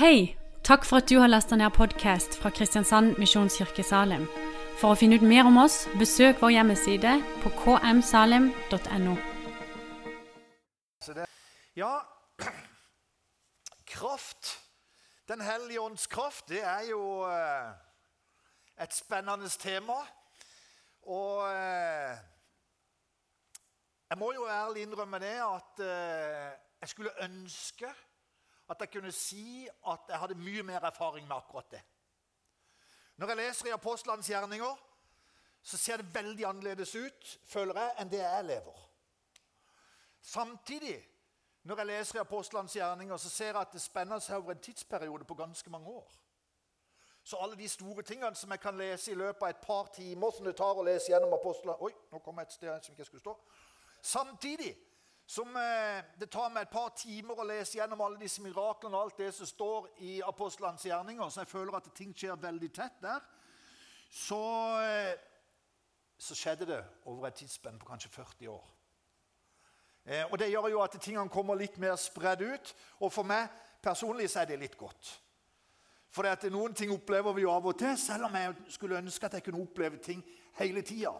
Hei! Takk for at du har lasta ned podkast fra Kristiansand Misjonskirke Salim. For å finne ut mer om oss, besøk vår hjemmeside på kmsalim.no. Ja, kraft. Den hellige ånds kraft, det er jo eh, et spennende tema. Og eh, jeg må jo ærlig innrømme det at eh, jeg skulle ønske at jeg kunne si at jeg hadde mye mer erfaring med akkurat det. Når jeg leser i apostlenes gjerninger, så ser det veldig annerledes ut, føler jeg, enn det jeg lever. Samtidig, når jeg leser i apostlenes gjerninger, så ser jeg at det spenner seg over en tidsperiode på ganske mange år. Så alle de store tingene som jeg kan lese i løpet av et par timer, som det tar å lese gjennom apostlene Oi, nå kom jeg et sted som ikke skulle stå. Samtidig som eh, det tar meg et par timer å lese gjennom alle disse miraklene og alt det som står i apostlenes gjerninger, så jeg føler at ting skjer veldig tett der, så, eh, så skjedde det over et tidsspenn på kanskje 40 år. Eh, og Det gjør jo at tingene kommer litt mer spredd ut. Og for meg personlig så er det litt godt. For noen ting opplever vi jo av og til, selv om jeg skulle ønske at jeg kunne oppleve ting hele tida.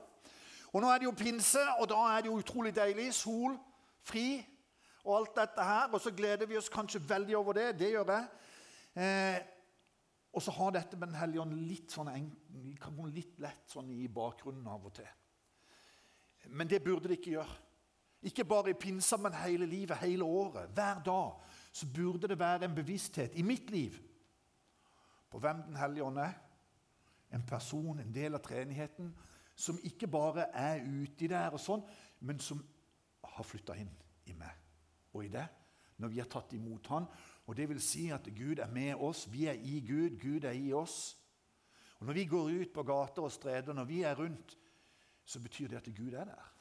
Og nå er det jo pinse, og da er det jo utrolig deilig. Sol, fri og alt dette her. Og så gleder vi oss kanskje veldig over det. Det gjør jeg. Eh, og så har dette med Den hellige ånd litt sånn litt lett sånn i bakgrunnen av og til. Men det burde det ikke gjøre. Ikke bare i pinsa, men hele livet, hele året. Hver dag så burde det være en bevissthet i mitt liv på hvem Den hellige ånd er. En person, en del av treenigheten, som ikke bare er uti der, og sånn, men som har flytta inn i meg og i det når vi har tatt imot Han. Og Det vil si at Gud er med oss. Vi er i Gud, Gud er i oss. Og Når vi går ut på gater og streder, når vi er rundt, så betyr det at Gud er der.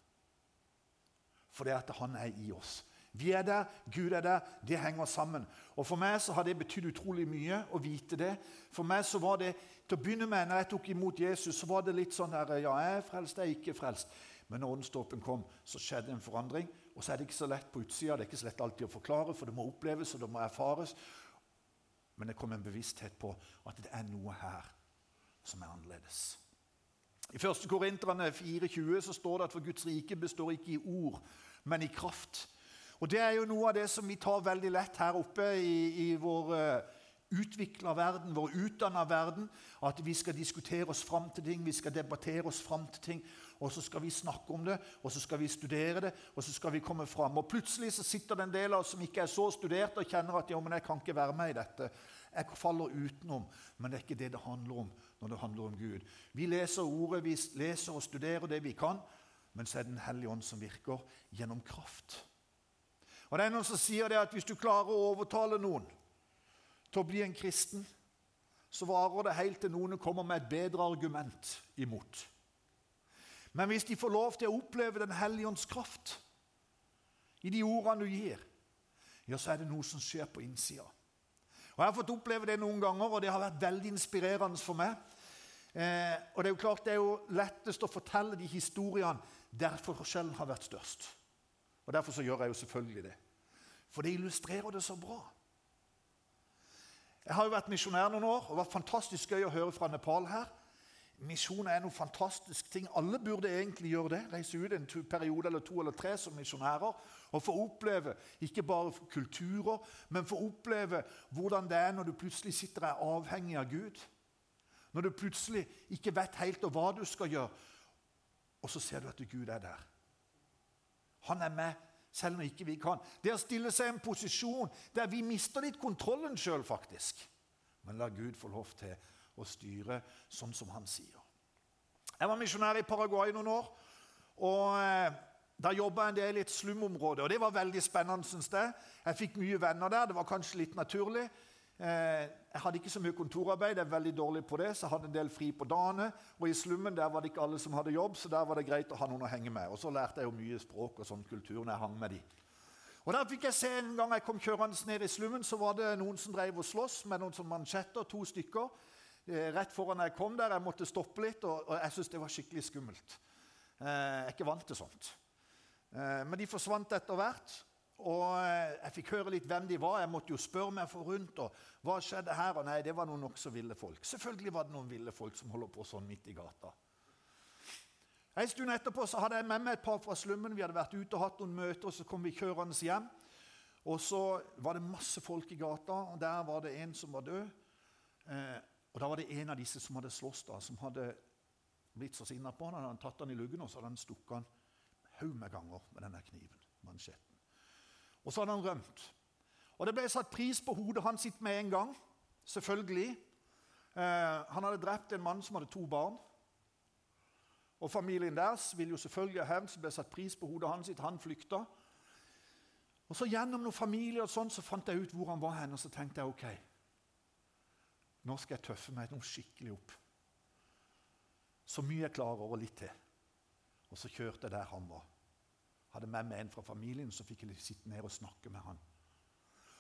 For det at Han er i oss. Vi er der, Gud er der. Det henger sammen. Og For meg så har det betydd utrolig mye å vite det. For meg så var det, Til å begynne med, når jeg tok imot Jesus, så var det litt sånn der, Ja, jeg er frelst, jeg er ikke frelst. Men når åndsdåpen kom, så skjedde en forandring. Og så er det ikke så lett på utsida. Det er ikke så lett alltid å forklare, for det må oppleves og det må erfares. Men det kom en bevissthet på at det er noe her som er annerledes. I 1. Korinterne 4,20 så står det at for Guds rike består ikke i ord, men i kraft. Og Det er jo noe av det som vi tar veldig lett her oppe i, i vår uh, utvikla verden, vår utdanna verden. At vi skal diskutere oss fram til ting, vi skal debattere oss fram til ting og så skal vi snakke om det, og så skal vi studere det, og så skal vi komme fram. Og plutselig så sitter det en del av oss som ikke er så studert, og kjenner at ja, men jeg kan ikke være med i dette. Jeg faller utenom. Men det er ikke det det handler om når det handler om Gud. Vi leser ordet, vi leser og studerer det vi kan, men så er det Den hellige ånd som virker gjennom kraft. Og det er Noen som sier det at hvis du klarer å overtale noen til å bli en kristen, så varer det helt til noen kommer med et bedre argument imot. Men hvis de får lov til å oppleve Den hellige ånds kraft i de ordene du gir, ja, så er det noe som skjer på innsida. Og Jeg har fått oppleve det noen ganger, og det har vært veldig inspirerende for meg. Eh, og Det er jo klart det er jo lettest å fortelle de historiene der forskjellen har vært størst. Og Derfor så gjør jeg jo selvfølgelig det. For det illustrerer det så bra. Jeg har jo vært misjonær noen år, og det var fantastisk gøy å høre fra Nepal her. Misjon er noe fantastisk ting. Alle burde egentlig gjøre det. Reise ut en periode eller to eller tre som misjonærer og få oppleve ikke bare kulturer, men få oppleve hvordan det er når du plutselig sitter og er avhengig av Gud. Når du plutselig ikke vet helt hva du skal gjøre, og så ser du at Gud er der. Han er med selv om ikke vi kan. Det å stille seg i en posisjon der vi mister litt kontrollen sjøl, faktisk. Men la Gud få lov til å styre sånn som han sier. Jeg var misjonær i Paraguay noen år. og eh, Da jobba jeg en del i et slumområde, og det var veldig spennende. synes Jeg Jeg fikk mye venner der. Det var kanskje litt naturlig. Eh, jeg hadde ikke så mye kontorarbeid, jeg er veldig dårlig på det, så jeg hadde en del fri på dagene. Og i slummen der var det ikke alle som hadde jobb, så der var det greit å ha noen å henge med. Og så lærte jeg jo mye språk og sånn kultur når jeg hang med de. Og der fikk jeg se En gang jeg kom kjørende ned i slummen, så var det noen som drev og sloss med noen sånn mansjetter, to stykker. Eh, rett foran jeg kom der. Jeg måtte stoppe litt, og, og jeg syntes det var skikkelig skummelt. Eh, jeg er ikke vant til sånt. Men de forsvant etter hvert. Og eh, jeg fikk høre litt hvem de var. Jeg måtte jo spørre meg for rundt. og Hva skjedde her? Og nei, det var noen nokså ville folk. Selvfølgelig var det noen ville folk som holder på sånn midt i gata. En stund etterpå så hadde jeg med meg et par fra slummen. Vi hadde vært ute og hatt noen møter, og så kom vi kjørende hjem. Og så var det masse folk i gata, og der var det en som var død. Eh, og da var det en av disse som hadde slåss, da, som hadde blitt så sinna på han. Han hadde tatt han i luggen, og så hadde han stukket han haug med ganger med denne kniven. mansjetten. Og så hadde han rømt. Og Det ble satt pris på hodet hans sitt med en gang. Selvfølgelig. Eh, han hadde drept en mann som hadde to barn. Og Familien deres ville jo selvfølgelig ha hevn, så ble satt pris på hodet hans sitt. Han flykta. Og så Gjennom noen familie og sånn, så fant jeg ut hvor han var hen, og så tenkte jeg ok, nå skal jeg tøffe meg noe skikkelig opp. Så mye jeg klarer, og litt til. Og så kjørte jeg der han var hadde med meg en fra familien, så fikk jeg sitte ned og snakke med han.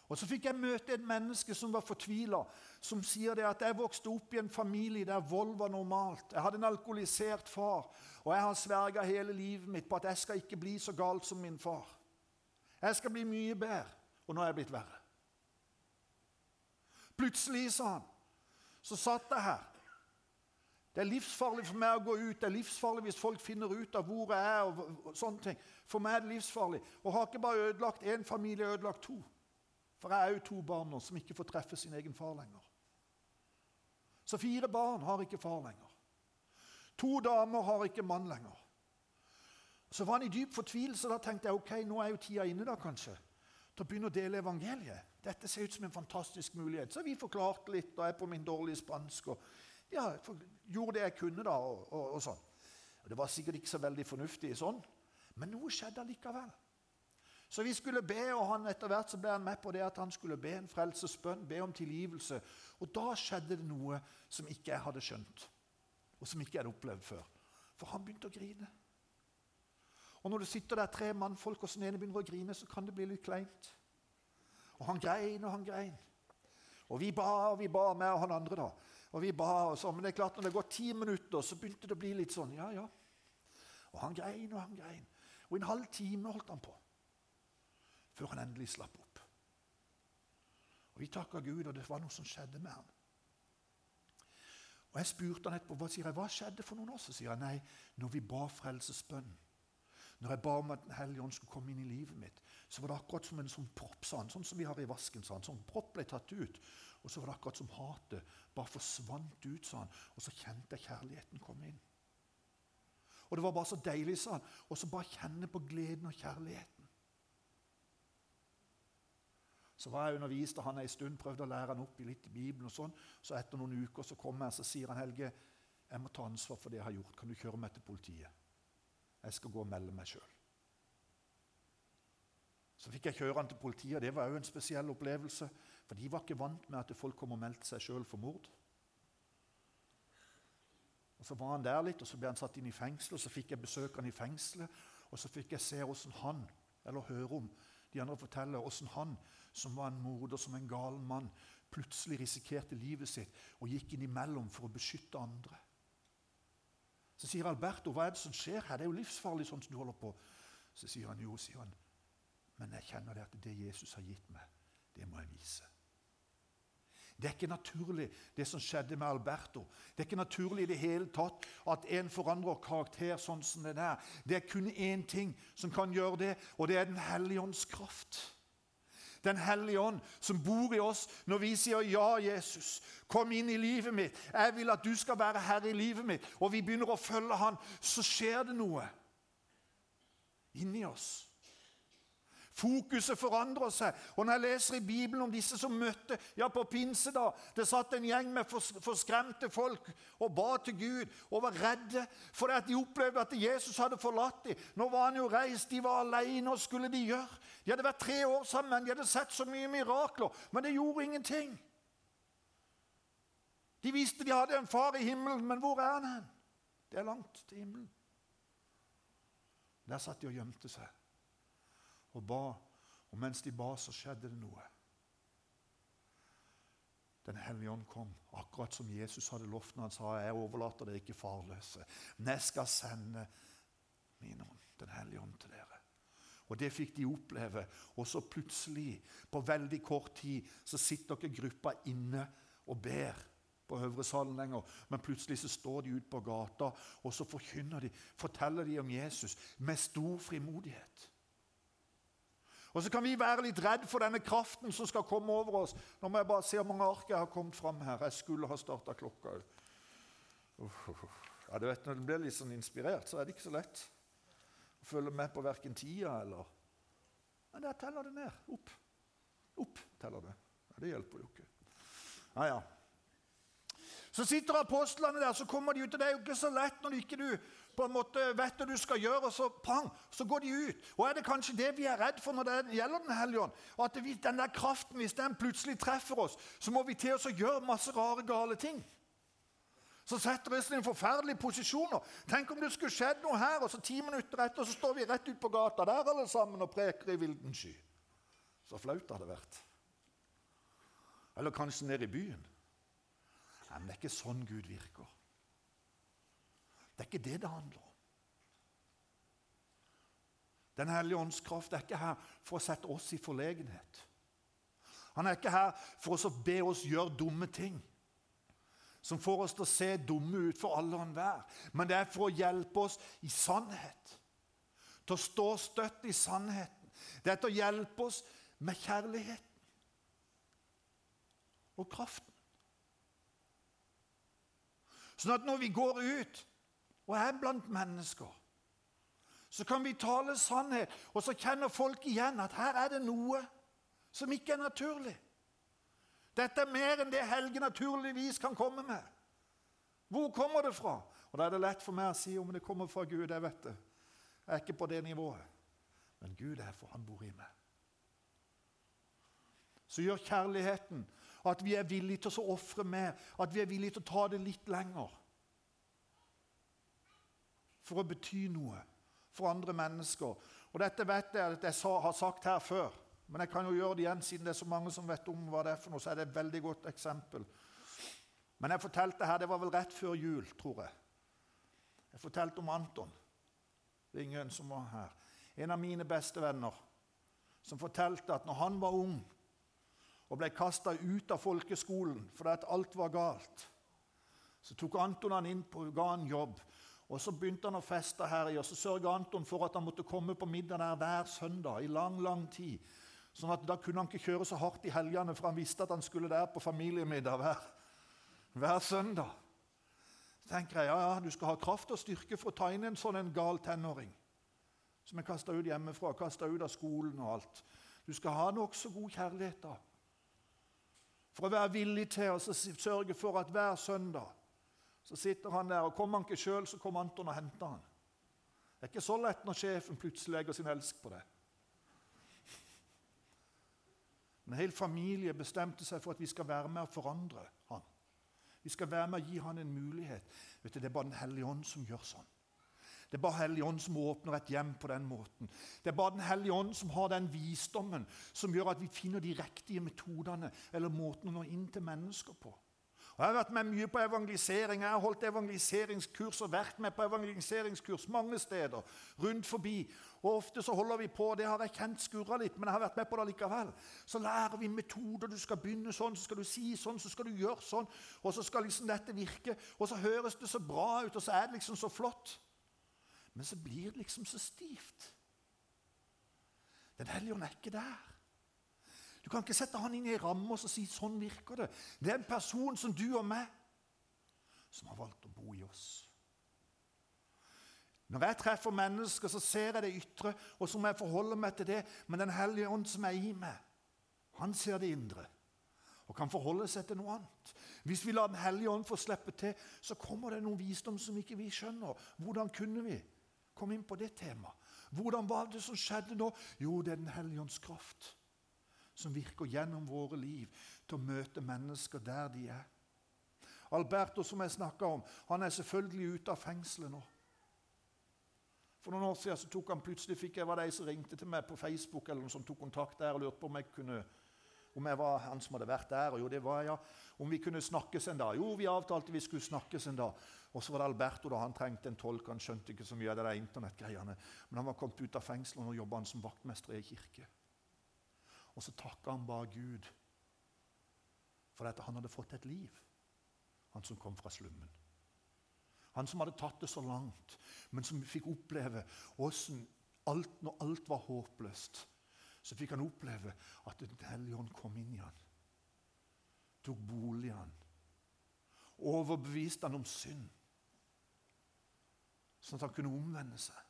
Og Så fikk jeg møte et menneske som var fortvila, som sier det at jeg vokste opp i en familie der vold var normalt. Jeg hadde en alkoholisert far, og jeg har sverga hele livet mitt på at jeg skal ikke bli så galt som min far. Jeg skal bli mye bedre. Og nå er jeg blitt verre. Plutselig, sa han, så satt jeg her det er livsfarlig for meg å gå ut. Det er livsfarlig hvis folk finner ut av hvor jeg er. og, sånne ting. For meg er det livsfarlig. Og har ikke bare ødelagt én familie, jeg har ødelagt to. For jeg er jo to barn nå som ikke får treffe sin egen far lenger. Så fire barn har ikke far lenger. To damer har ikke mann lenger. Så var han i dyp fortvilelse. Da tenkte jeg ok, nå er jo tida inne da kanskje, til å begynne å dele evangeliet. Dette ser ut som en fantastisk mulighet. Så vi forklarte litt, og jeg er på min dårlige spansk. og ja, gjorde det jeg kunne, da. Og, og, og sånn. Det var sikkert ikke så veldig fornuftig sånn, men noe skjedde likevel. Så vi skulle be, og han etter hvert så ble han med på det at han skulle be en frelsesbønn, be om tilgivelse. Og da skjedde det noe som ikke jeg hadde skjønt, og som ikke jeg hadde opplevd før. For han begynte å grine. Og når du sitter der tre mannfolk, og den ene begynner å grine, så kan det bli litt kleint. Og han grein og han grein. Og vi ba og vi ba med og han andre, da. Og vi ba og sånn, Men det er klart, når det går ti minutter, så begynte det å bli litt sånn. ja, ja. Og han grein og han grein. Og en halv time holdt han på før han endelig slapp opp. Og Vi takka Gud, og det var noe som skjedde med han. Og Jeg spurte han etterpå hva sier jeg, hva skjedde for noen år Så sier han nei, når vi ba frelsesbønn, når jeg ba om at Den hellige ånd skulle komme inn i livet mitt, så var det akkurat som en sånn propp, sånn, sånn som vi har i vasken. Sånn, sånn propp ble tatt ut. Og så var det akkurat som hatet bare forsvant ut, sa han. Og så kjente jeg kjærligheten komme inn. Og det var bare så deilig, sa han. Og så bare kjenne på gleden og kjærligheten. Så var jeg undervist av han en stund, prøvde å lære han opp i litt i Bibelen. og sånn. Så etter noen uker så kommer jeg, så sier han Helge, jeg må ta ansvar for det jeg har gjort. Kan du kjøre meg til politiet? Jeg skal gå og melde meg sjøl. Så fikk jeg kjøre han til politiet, og det var òg en spesiell opplevelse. For de var ikke vant med at folk kom og meldte seg sjøl for mord. Og Så var han der litt, og så ble han satt inn i fengsel. og Så fikk jeg besøke han i fengselet, og så fikk jeg se hvordan han, eller høre om de andre forteller hvordan han, som var en morder, som en gal mann, plutselig risikerte livet sitt og gikk innimellom for å beskytte andre. Så sier Alberto, 'Hva er det som skjer her? Det er jo livsfarlig sånn som du holder på.' Så sier han, 'Jo', sier han, 'men jeg kjenner det at det Jesus har gitt meg, det må jeg vise.' Det er ikke naturlig, det som skjedde med Alberto. Det er ikke naturlig i det hele tatt at en forandrer karakter sånn som det der. Det er kun én ting som kan gjøre det, og det er Den hellige ånds kraft. Den hellige ånd som bor i oss når vi sier 'Ja, Jesus, kom inn i livet mitt'. 'Jeg vil at du skal være herre i livet mitt.' Og vi begynner å følge Han, så skjer det noe inni oss. Fokuset forandrer seg. Og Når jeg leser i Bibelen om disse som møtte ja på pinse da, Det satt en gjeng med forskremte folk og ba til Gud og var redde fordi at de opplevde at Jesus hadde forlatt dem. Nå var han jo reist, de var alene. og skulle de gjøre? De hadde vært tre år sammen, de hadde sett så mye mirakler, men det gjorde ingenting. De visste de hadde en far i himmelen, men hvor er han hen? Det er langt til himmelen. Der satt de og gjemte seg og ba. Og mens de ba, så skjedde det noe. Den hellige ånd kom, akkurat som Jesus hadde lovt når han sa 'Jeg overlater dere ikke farløse', men jeg skal sende min ånd, Den hellige ånd, til dere. Og det fikk de oppleve. Og så plutselig, på veldig kort tid, så sitter ikke gruppa inne og ber på Øvre salen lenger. Men plutselig så står de ute på gata, og så forkynner de, forteller de om Jesus med stor frimodighet. Og så kan vi være litt redd for denne kraften som skal komme over oss. Nå må jeg bare se hvor mange ark jeg har kommet fram her. Jeg skulle ha starta klokka òg. Ja, du vet, Når du blir litt sånn inspirert, så er det ikke så lett å følge med på verken tida eller Men der teller det ned. Opp. Opp teller det. Ja, det hjelper jo ikke. Ja, ja. Så sitter apostlene der, så kommer de ut. og Det er jo ikke så lett når du ikke du på en måte vet hva du skal gjøre, og så pang, så går de ut. Og er det kanskje det vi er redd for når det gjelder Den hellige ånd? At vi, den der kraften, hvis den plutselig treffer oss, så må vi til oss å gjøre masse rare, gale ting. Så setter oss i forferdelige posisjoner. Tenk om det skulle skjedd noe her, og så ti minutter etter så står vi rett ut på gata der alle sammen og preker i vilden sky. Så flaut det hadde vært. Eller kanskje nede i byen. Men det er ikke sånn Gud virker. Det er ikke det det handler om. Den hellige ånds kraft er ikke her for å sette oss i forlegenhet. Han er ikke her for å be oss gjøre dumme ting som får oss til å se dumme ut for alle og enhver. Men det er for å hjelpe oss i sannhet. Til å stå støtt i sannheten. Det er til å hjelpe oss med kjærligheten og kraften. Sånn at når vi går ut og er blant mennesker, så kan vi tale sannhet, og så kjenner folk igjen at her er det noe som ikke er naturlig. Dette er mer enn det Helge naturligvis kan komme med. Hvor kommer det fra? Og Da er det lett for meg å si om det kommer fra Gud. Jeg vet det. Jeg er ikke på det nivået. Men Gud er for han bor i meg. Så gjør kjærligheten at vi er villige til å ofre mer, at vi er villige til å ta det litt lenger. For å bety noe for andre mennesker. Og Dette vet jeg at jeg har sagt her før, men jeg kan jo gjøre det igjen siden det er så mange som vet om hva det er for noe. så er det et veldig godt eksempel. Men jeg fortalte her, det var vel rett før jul, tror jeg. Jeg fortalte om Anton Ringen, som var her. En av mine beste venner. Som fortalte at når han var ung, og ble kasta ut av folkeskolen fordi at alt var galt. Så tok Anton han inn på, ga han jobb. Og Så begynte han å feste her i, og så sørga Anton for at han måtte komme på middag der hver søndag i lang lang tid. Sånn at Da kunne han ikke kjøre så hardt i helgene, for han visste at han skulle der på familiemiddag hver, hver søndag. Så tenker jeg, ja, ja, Du skal ha kraft og styrke for å ta inn en sånn en gal tenåring som er kasta ut hjemmefra, kasta ut av skolen og alt. Du skal ha nokså god kjærlighet da. For å være villig til å sørge for at hver søndag så sitter han der, og Kommer han ikke sjøl, så kommer Anton og henter han. Det er ikke så lett når sjefen plutselig legger sin elsk på det. En hel familie bestemte seg for at vi skal være med og forandre han. Vi skal være med og gi han en mulighet. Vet du, Det er bare Den hellige ånd som gjør sånn. Det er bare Hellig Ånd som åpner et hjem på den måten. Det er bare Den hellige ånd som har den visdommen som gjør at vi finner de riktige metodene eller måten å nå inn til mennesker på. Jeg har vært med mye på evangelisering. Jeg har holdt evangeliseringskurs og vært med på evangeliseringskurs mange steder. rundt forbi. Og Ofte så holder vi på, det har jeg kjent skurra litt, men jeg har vært med på det likevel. Så lærer vi metoder. Du skal begynne sånn, så skal du si sånn, så skal du gjøre sånn. Og så skal liksom dette virke. Og så høres det så bra ut, og så er det liksom så flott. Men så blir det liksom så stivt. Den hellige ånd er ikke der. Du kan ikke sette han inn i ei ramme og si sånn virker det. Det er en person som du og meg som har valgt å bo i oss. Når jeg treffer mennesker, så ser jeg det ytre, og så må jeg forholde meg til det. Men Den hellige ånd som er i meg, han ser det indre og kan forholde seg til noe annet. Hvis vi lar Den hellige ånd få slippe til, så kommer det noen visdom som ikke vi skjønner. Hvordan kunne vi komme inn på det temaet? Hvordan var det som skjedde nå? Jo, det er Den hellige ånds kraft som virker gjennom våre liv til å møte mennesker der de er. Alberto, som jeg snakka om, han er selvfølgelig ute av fengselet nå. For noen år siden så tok han plutselig fikk jeg var de som ringte til meg på Facebook eller noen som tok kontakt der og lurte på om jeg kunne om jeg var han som hadde vært der. Og jo, det var jeg, ja. Om vi kunne snakkes en dag. Jo, vi avtalte vi skulle snakkes en dag. Og så var det Alberto, da han trengte en tolk. Han skjønte ikke så mye av det der internettgreiene. Men han var kommet ut av fengselet, og nå jobba som vaktmester i ei kirke. Og så takka han bare Gud for at han hadde fått et liv, han som kom fra slummen. Han som hadde tatt det så langt, men som fikk oppleve åssen alt, når alt var håpløst, så fikk han oppleve at Den hellige ånd kom inn i han. Tok bolig i han. Overbeviste han om synd. Sånn at han kunne omvende seg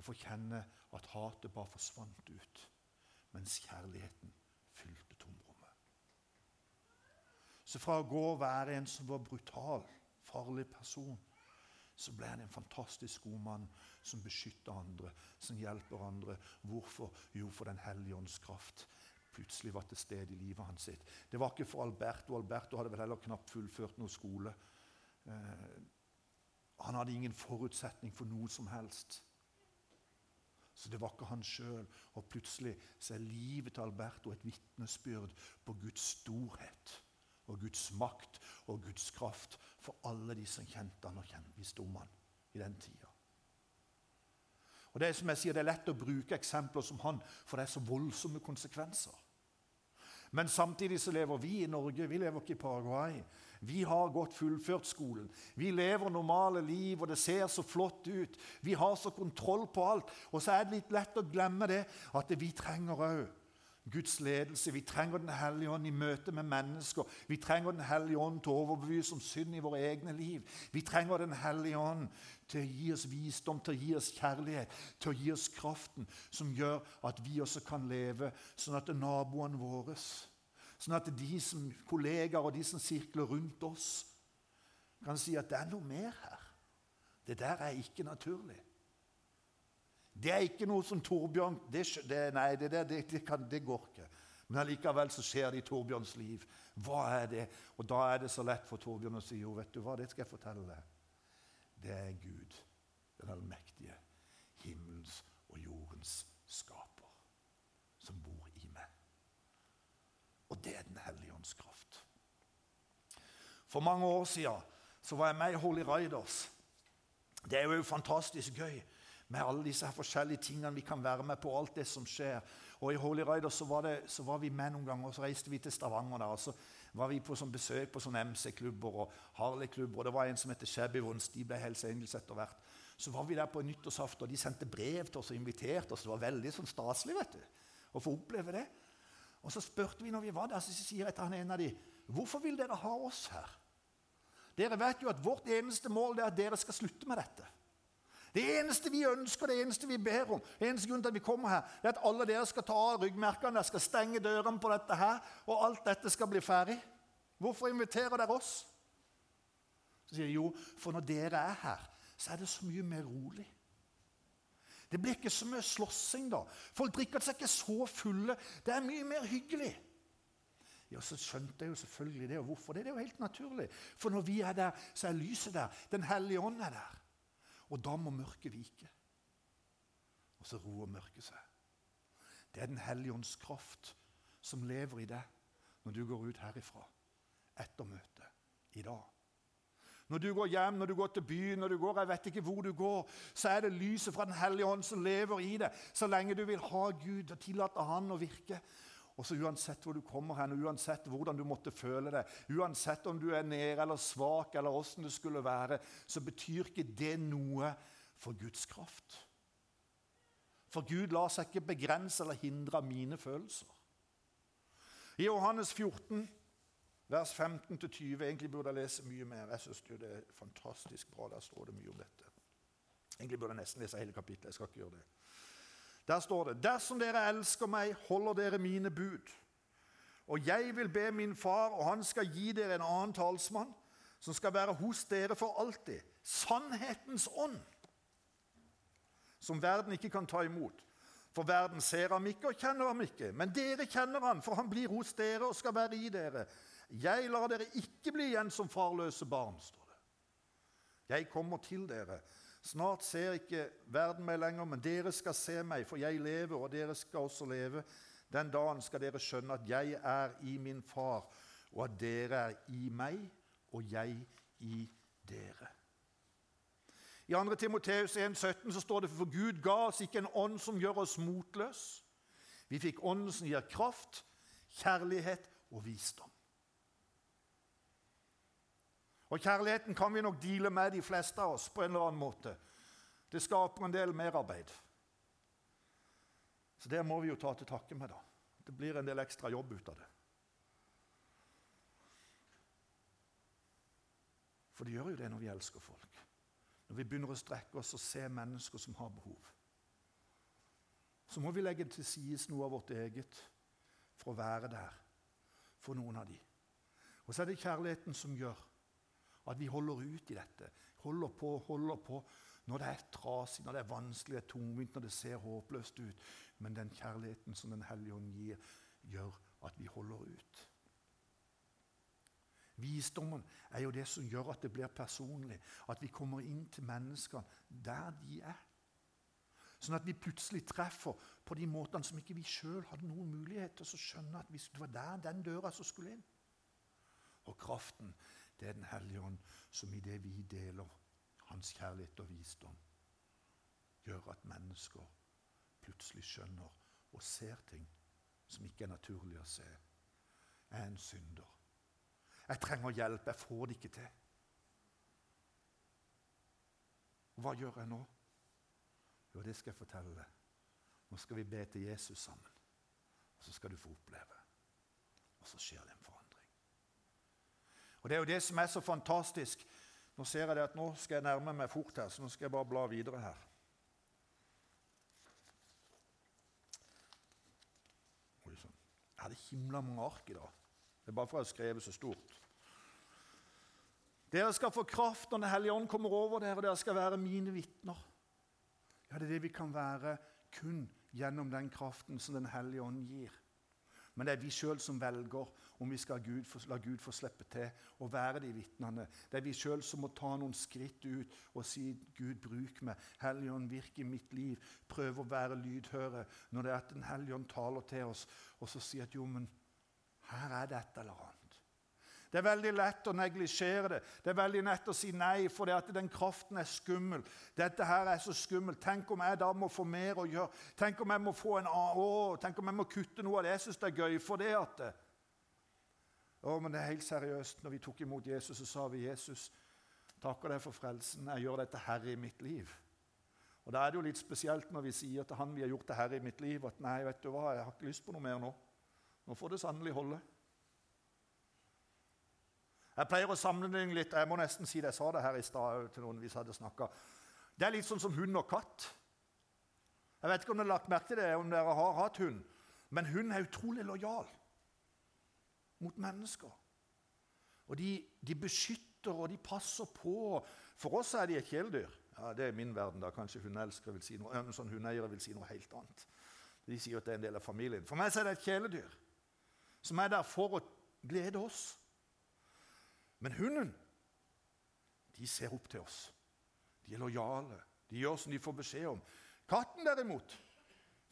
og få kjenne at hatet bare forsvant ut, mens kjærligheten fylte tomrommet. Så fra å gå og være en som var brutal, farlig person, så ble han en fantastisk god mann som beskytter andre, som hjelper andre. Hvorfor? Jo, for Den hellige ånds kraft plutselig var til stede i livet hans. sitt. Det var ikke for Alberto. Alberto hadde vel heller knapt fullført noe skole. Eh, han hadde ingen forutsetning for noe som helst. Så det var ikke han sjøl. Og plutselig så er livet til Alberto et vitnesbyrd på Guds storhet og Guds makt og Guds kraft for alle de som kjente han og visste om han i den tida. Og Det er som jeg sier, det er lett å bruke eksempler som han, for det er så voldsomme konsekvenser. Men samtidig så lever vi i Norge, vi lever ikke i Paraguay. Vi har godt fullført skolen. Vi lever normale liv, og det ser så flott ut. Vi har så kontroll på alt. Og så er det litt lett å glemme det, at vi trenger òg Guds ledelse. Vi trenger Den hellige ånd i møte med mennesker. Vi trenger Den hellige ånd til å overbevise om synd i våre egne liv. Vi trenger Den hellige ånd til å gi oss visdom, til å gi oss kjærlighet, til å gi oss kraften som gjør at vi også kan leve sånn at naboene våre, sånn at de som kollegaer og de som sirkler rundt oss, kan si at det er noe mer her. Det der er ikke naturlig. Det er ikke noe som Torbjørn det, det, Nei, det, det, kan, det, går ikke. Men allikevel så skjer det i Torbjørns liv. Hva er det? Og da er det så lett for Torbjørn å si jo, vet du hva, det skal jeg fortelle deg. Det er Gud, den allmektige, himmelens og jordens skaper, som bor i meg. Og det er Den hellige ånds kraft. For mange år siden så var jeg med i Holy Riders. Det er jo fantastisk gøy med alle disse her forskjellige tingene vi kan være med på. alt det som skjer. Og I Holy Riders så var, det, så var vi med noen ganger, og så reiste vi til Stavanger. der, og Så var vi på sånn besøk på sånne MC-klubber og Harley-klubber. og Det var en som heter Shabby Wons. De ble Hells Angels etter hvert. Så var vi der på nyttårsaften, og de sendte brev til oss og inviterte oss. Det var veldig sånn staselig vet du, å få oppleve det. Og så spurte vi når vi var der, så sier jeg til han en av de, hvorfor vil dere ha oss her? Dere vet jo at vårt eneste mål er at dere skal slutte med dette. Det eneste vi ønsker, det eneste vi ber om, det eneste grunnen til at vi kommer her, det er at alle dere skal ta av ryggmerkene, dere skal stenge dørene på dette her, og alt dette skal bli ferdig. Hvorfor inviterer dere oss? Så sier de jo, for når dere er her, så er det så mye mer rolig. Det blir ikke så mye slåssing da. Folk drikker seg ikke så fulle. Det er mye mer hyggelig. Ja, Så skjønte jeg jo selvfølgelig det. Og hvorfor det? Er jo helt naturlig. For når vi er der, så er lyset der. Den hellige ånd er der. Og da må mørket vike. Og så roer mørket seg. Det er Den hellige ånds kraft som lever i deg når du går ut herifra etter møtet i dag. Når du går hjem, når du går til byen, når du går, jeg vet ikke hvor du går, så er det lyset fra Den hellige ånd som lever i deg, så lenge du vil ha Gud og tillate Han å virke. Og så Uansett hvor du kommer hen, og uansett hvordan du måtte føle det, uansett om du er nede eller svak, eller åssen det skulle være, så betyr ikke det noe for Guds kraft. For Gud lar seg ikke begrense eller hindre av mine følelser. I Johannes 14, vers 15-20 Egentlig burde jeg lese mye mer. Jeg syns det er fantastisk bra. Der står det mye om dette. Egentlig burde jeg nesten lese hele kapittelet. Jeg skal ikke gjøre det. Der står det Dersom dere elsker meg, holder dere mine bud. Og jeg vil be min far, og han skal gi dere en annen talsmann, som skal være hos dere for alltid. Sannhetens ånd, som verden ikke kan ta imot. For verden ser ham ikke og kjenner ham ikke. Men dere kjenner ham, for han blir hos dere og skal være i dere. Jeg lar dere ikke bli igjen som farløse barn, står det. Jeg kommer til dere. Snart ser ikke verden meg lenger, men dere skal se meg, for jeg lever, og dere skal også leve. Den dagen skal dere skjønne at jeg er i min far, og at dere er i meg, og jeg i dere. I 2. Timoteus 1,17 står det for Gud ga oss ikke en ånd som gjør oss motløs. Vi fikk ånden som gir kraft, kjærlighet og visdom. Og Kjærligheten kan vi nok deale med, de fleste av oss, på en eller annen måte. Det skaper en del merarbeid. Så det må vi jo ta til takke med. da. Det blir en del ekstra jobb ut av det. For det gjør jo det når vi elsker folk. Når vi begynner å strekke oss og se mennesker som har behov. Så må vi legge til side noe av vårt eget for å være der for noen av de. Og så er det kjærligheten som gjør at vi holder ut i dette. Holder på, holder på. Når det er trasig, når det er vanskelig, det er tungvint, når det ser håpløst ut. Men den kjærligheten som Den hellige ånd gir, gjør at vi holder ut. Visdommen er jo det som gjør at det blir personlig. At vi kommer inn til menneskene der de er. Sånn at vi plutselig treffer på de måtene som ikke vi sjøl hadde noen mulighet til å skjønne at det var der den døra som skulle inn. Og kraften, det er Den hellige ånd, som i det vi deler hans kjærlighet og visdom, gjør at mennesker plutselig skjønner og ser ting som ikke er naturlig å se. Jeg er en synder. Jeg trenger hjelp. Jeg får det ikke til. Hva gjør jeg nå? Jo, det skal jeg fortelle deg. Nå skal vi be til Jesus sammen. Og så skal du få oppleve. Og så skjer det en forandring. Og Det er jo det som er så fantastisk. Nå ser jeg det at nå skal jeg nærme meg fort her, så nå skal jeg bare bla videre her. Sann. Jeg hadde himla mange ark i dag. Det er bare for å har skrevet så stort. Dere skal få kraft når Den hellige ånd kommer over dere, og dere skal være mine vitner. Ja, det er det vi kan være kun gjennom den kraften som Den hellige ånd gir. Men det er vi sjøl som velger om vi skal Gud la Gud få slippe til og være de vitnene. Det er vi sjøl som må ta noen skritt ut og si 'Gud, bruk meg'. Helligånd, virk i mitt liv. Prøv å være lydhøre når det er at Den hellige ånd taler til oss, og så si at 'jo, men her er det et eller annet'. Det er veldig lett å neglisjere det. Det er veldig lett å si nei, for det at den kraften er skummel. Dette her er så skummelt. Tenk om jeg da må få mer å gjøre. Tenk om jeg må få en å, tenk om jeg må kutte noe av det. Jeg syns er gøy for det at Å, men det er helt seriøst. Når vi tok imot Jesus, så sa vi Jesus, takker deg for frelsen. Jeg gjør dette herre i mitt liv. Og Da er det jo litt spesielt når vi sier til han vi har gjort det herre i mitt liv, at nei, vet du hva, jeg har ikke lyst på noe mer nå. Nå får det sannelig holde. Jeg pleier å sammenligne litt Jeg må nesten si det, jeg sa det her i stad til noen hvis jeg hadde snakket. Det er litt sånn som hund og katt. Jeg vet ikke om dere har lagt merke til det, om dere har hatt hund. Men hund er utrolig lojal mot mennesker. Og de, de, beskytter og de passer på. For oss er de et kjæledyr. Ja, Det er min verden. da. Kanskje hundeelskere vil si noe, sånn vil si noe helt annet. De sier at det er en del av familien. For meg er det et kjæledyr som er der for å glede oss. Men hunden de ser opp til oss. De er lojale. De gjør som de får beskjed om. Katten, derimot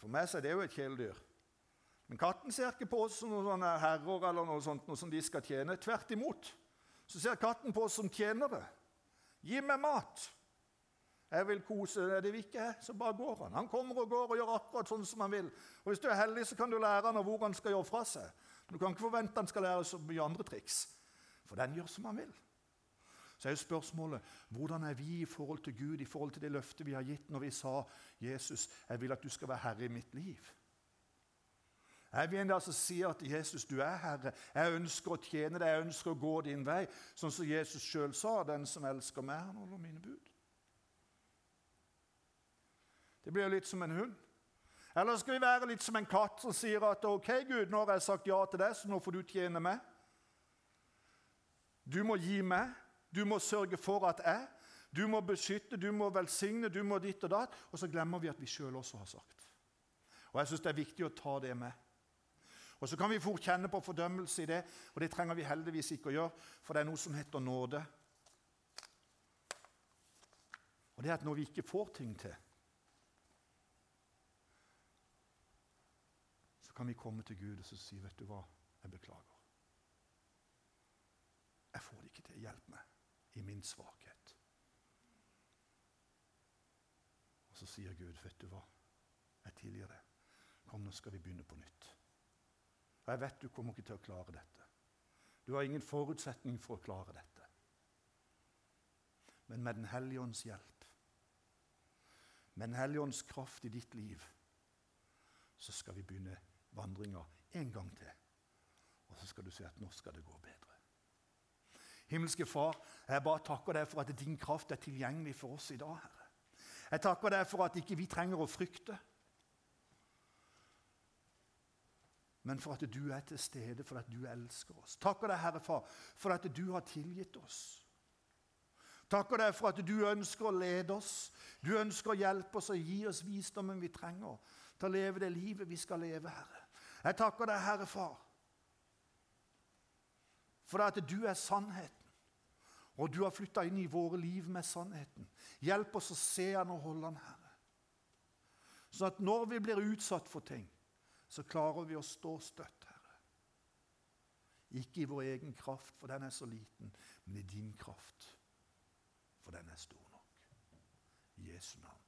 For meg er det jo et kjæledyr. Men katten ser ikke på oss som noen herrer eller noe sånt, noe som de skal tjene. Tvert imot så ser katten på oss som tjenere. Gi meg mat. Jeg vil kose det vil ikke så bare går han. Han kommer og går og gjør akkurat sånn som han vil. Og Hvis du er heldig, så kan du lære han hvor han skal gjøre fra seg. Du kan ikke forvente han skal lære så mye andre triks. For den gjør som han vil. Så er jo spørsmålet hvordan er vi i forhold til Gud, i forhold til det løftet vi har gitt når vi sa 'Jesus, jeg vil at du skal være herre i mitt liv'? Er vi en der som at 'Jesus, du er herre', jeg ønsker å tjene deg, jeg ønsker å gå din vei, sånn som Jesus sjøl sa 'Den som elsker meg, han holder mine bud'? Det blir jo litt som en hund. Eller skal vi være litt som en katt som sier at 'OK, Gud, nå har jeg sagt ja til deg, så nå får du tjene meg'? Du må gi meg, du må sørge for at jeg Du må beskytte, du må velsigne, du må ditt og datt. Og så glemmer vi at vi sjøl også har sagt. Og Jeg syns det er viktig å ta det med. Og Så kan vi fort kjenne på fordømmelse i det, og det trenger vi heldigvis ikke å gjøre, for det er noe som heter nåde. Og det er at når vi ikke får ting til, så kan vi komme til Gud og si, 'Vet du hva, jeg beklager.' Jeg får det ikke til. Hjelp meg i min svakhet. Og så sier Gud, 'Vet du hva, jeg tilgir deg. Kom, nå skal vi begynne på nytt.' Og jeg vet du kommer ikke til å klare dette. Du har ingen forutsetning for å klare dette. Men med Den hellige ånds hjelp, med Den hellige ånds kraft i ditt liv, så skal vi begynne vandringa en gang til. Og så skal du se at nå skal det gå bedre. Himmelske Far, jeg bare takker deg for at din kraft er tilgjengelig for oss i dag, Herre. Jeg takker deg for at ikke vi trenger å frykte. Men for at du er til stede, for at du elsker oss. Takker deg, Herre Far, for at du har tilgitt oss. Takker deg for at du ønsker å lede oss, du ønsker å hjelpe oss og gi oss visdommen vi trenger til å leve det livet vi skal leve, Herre. Jeg takker deg, Herre Far, for at du er sannheten. Og du har flytta inn i våre liv med sannheten. Hjelp oss å se han og holde han, Herre. Sånn at når vi blir utsatt for ting, så klarer vi å stå støtt, Herre. Ikke i vår egen kraft, for den er så liten, men i din kraft, for den er stor nok. I Jesu navn.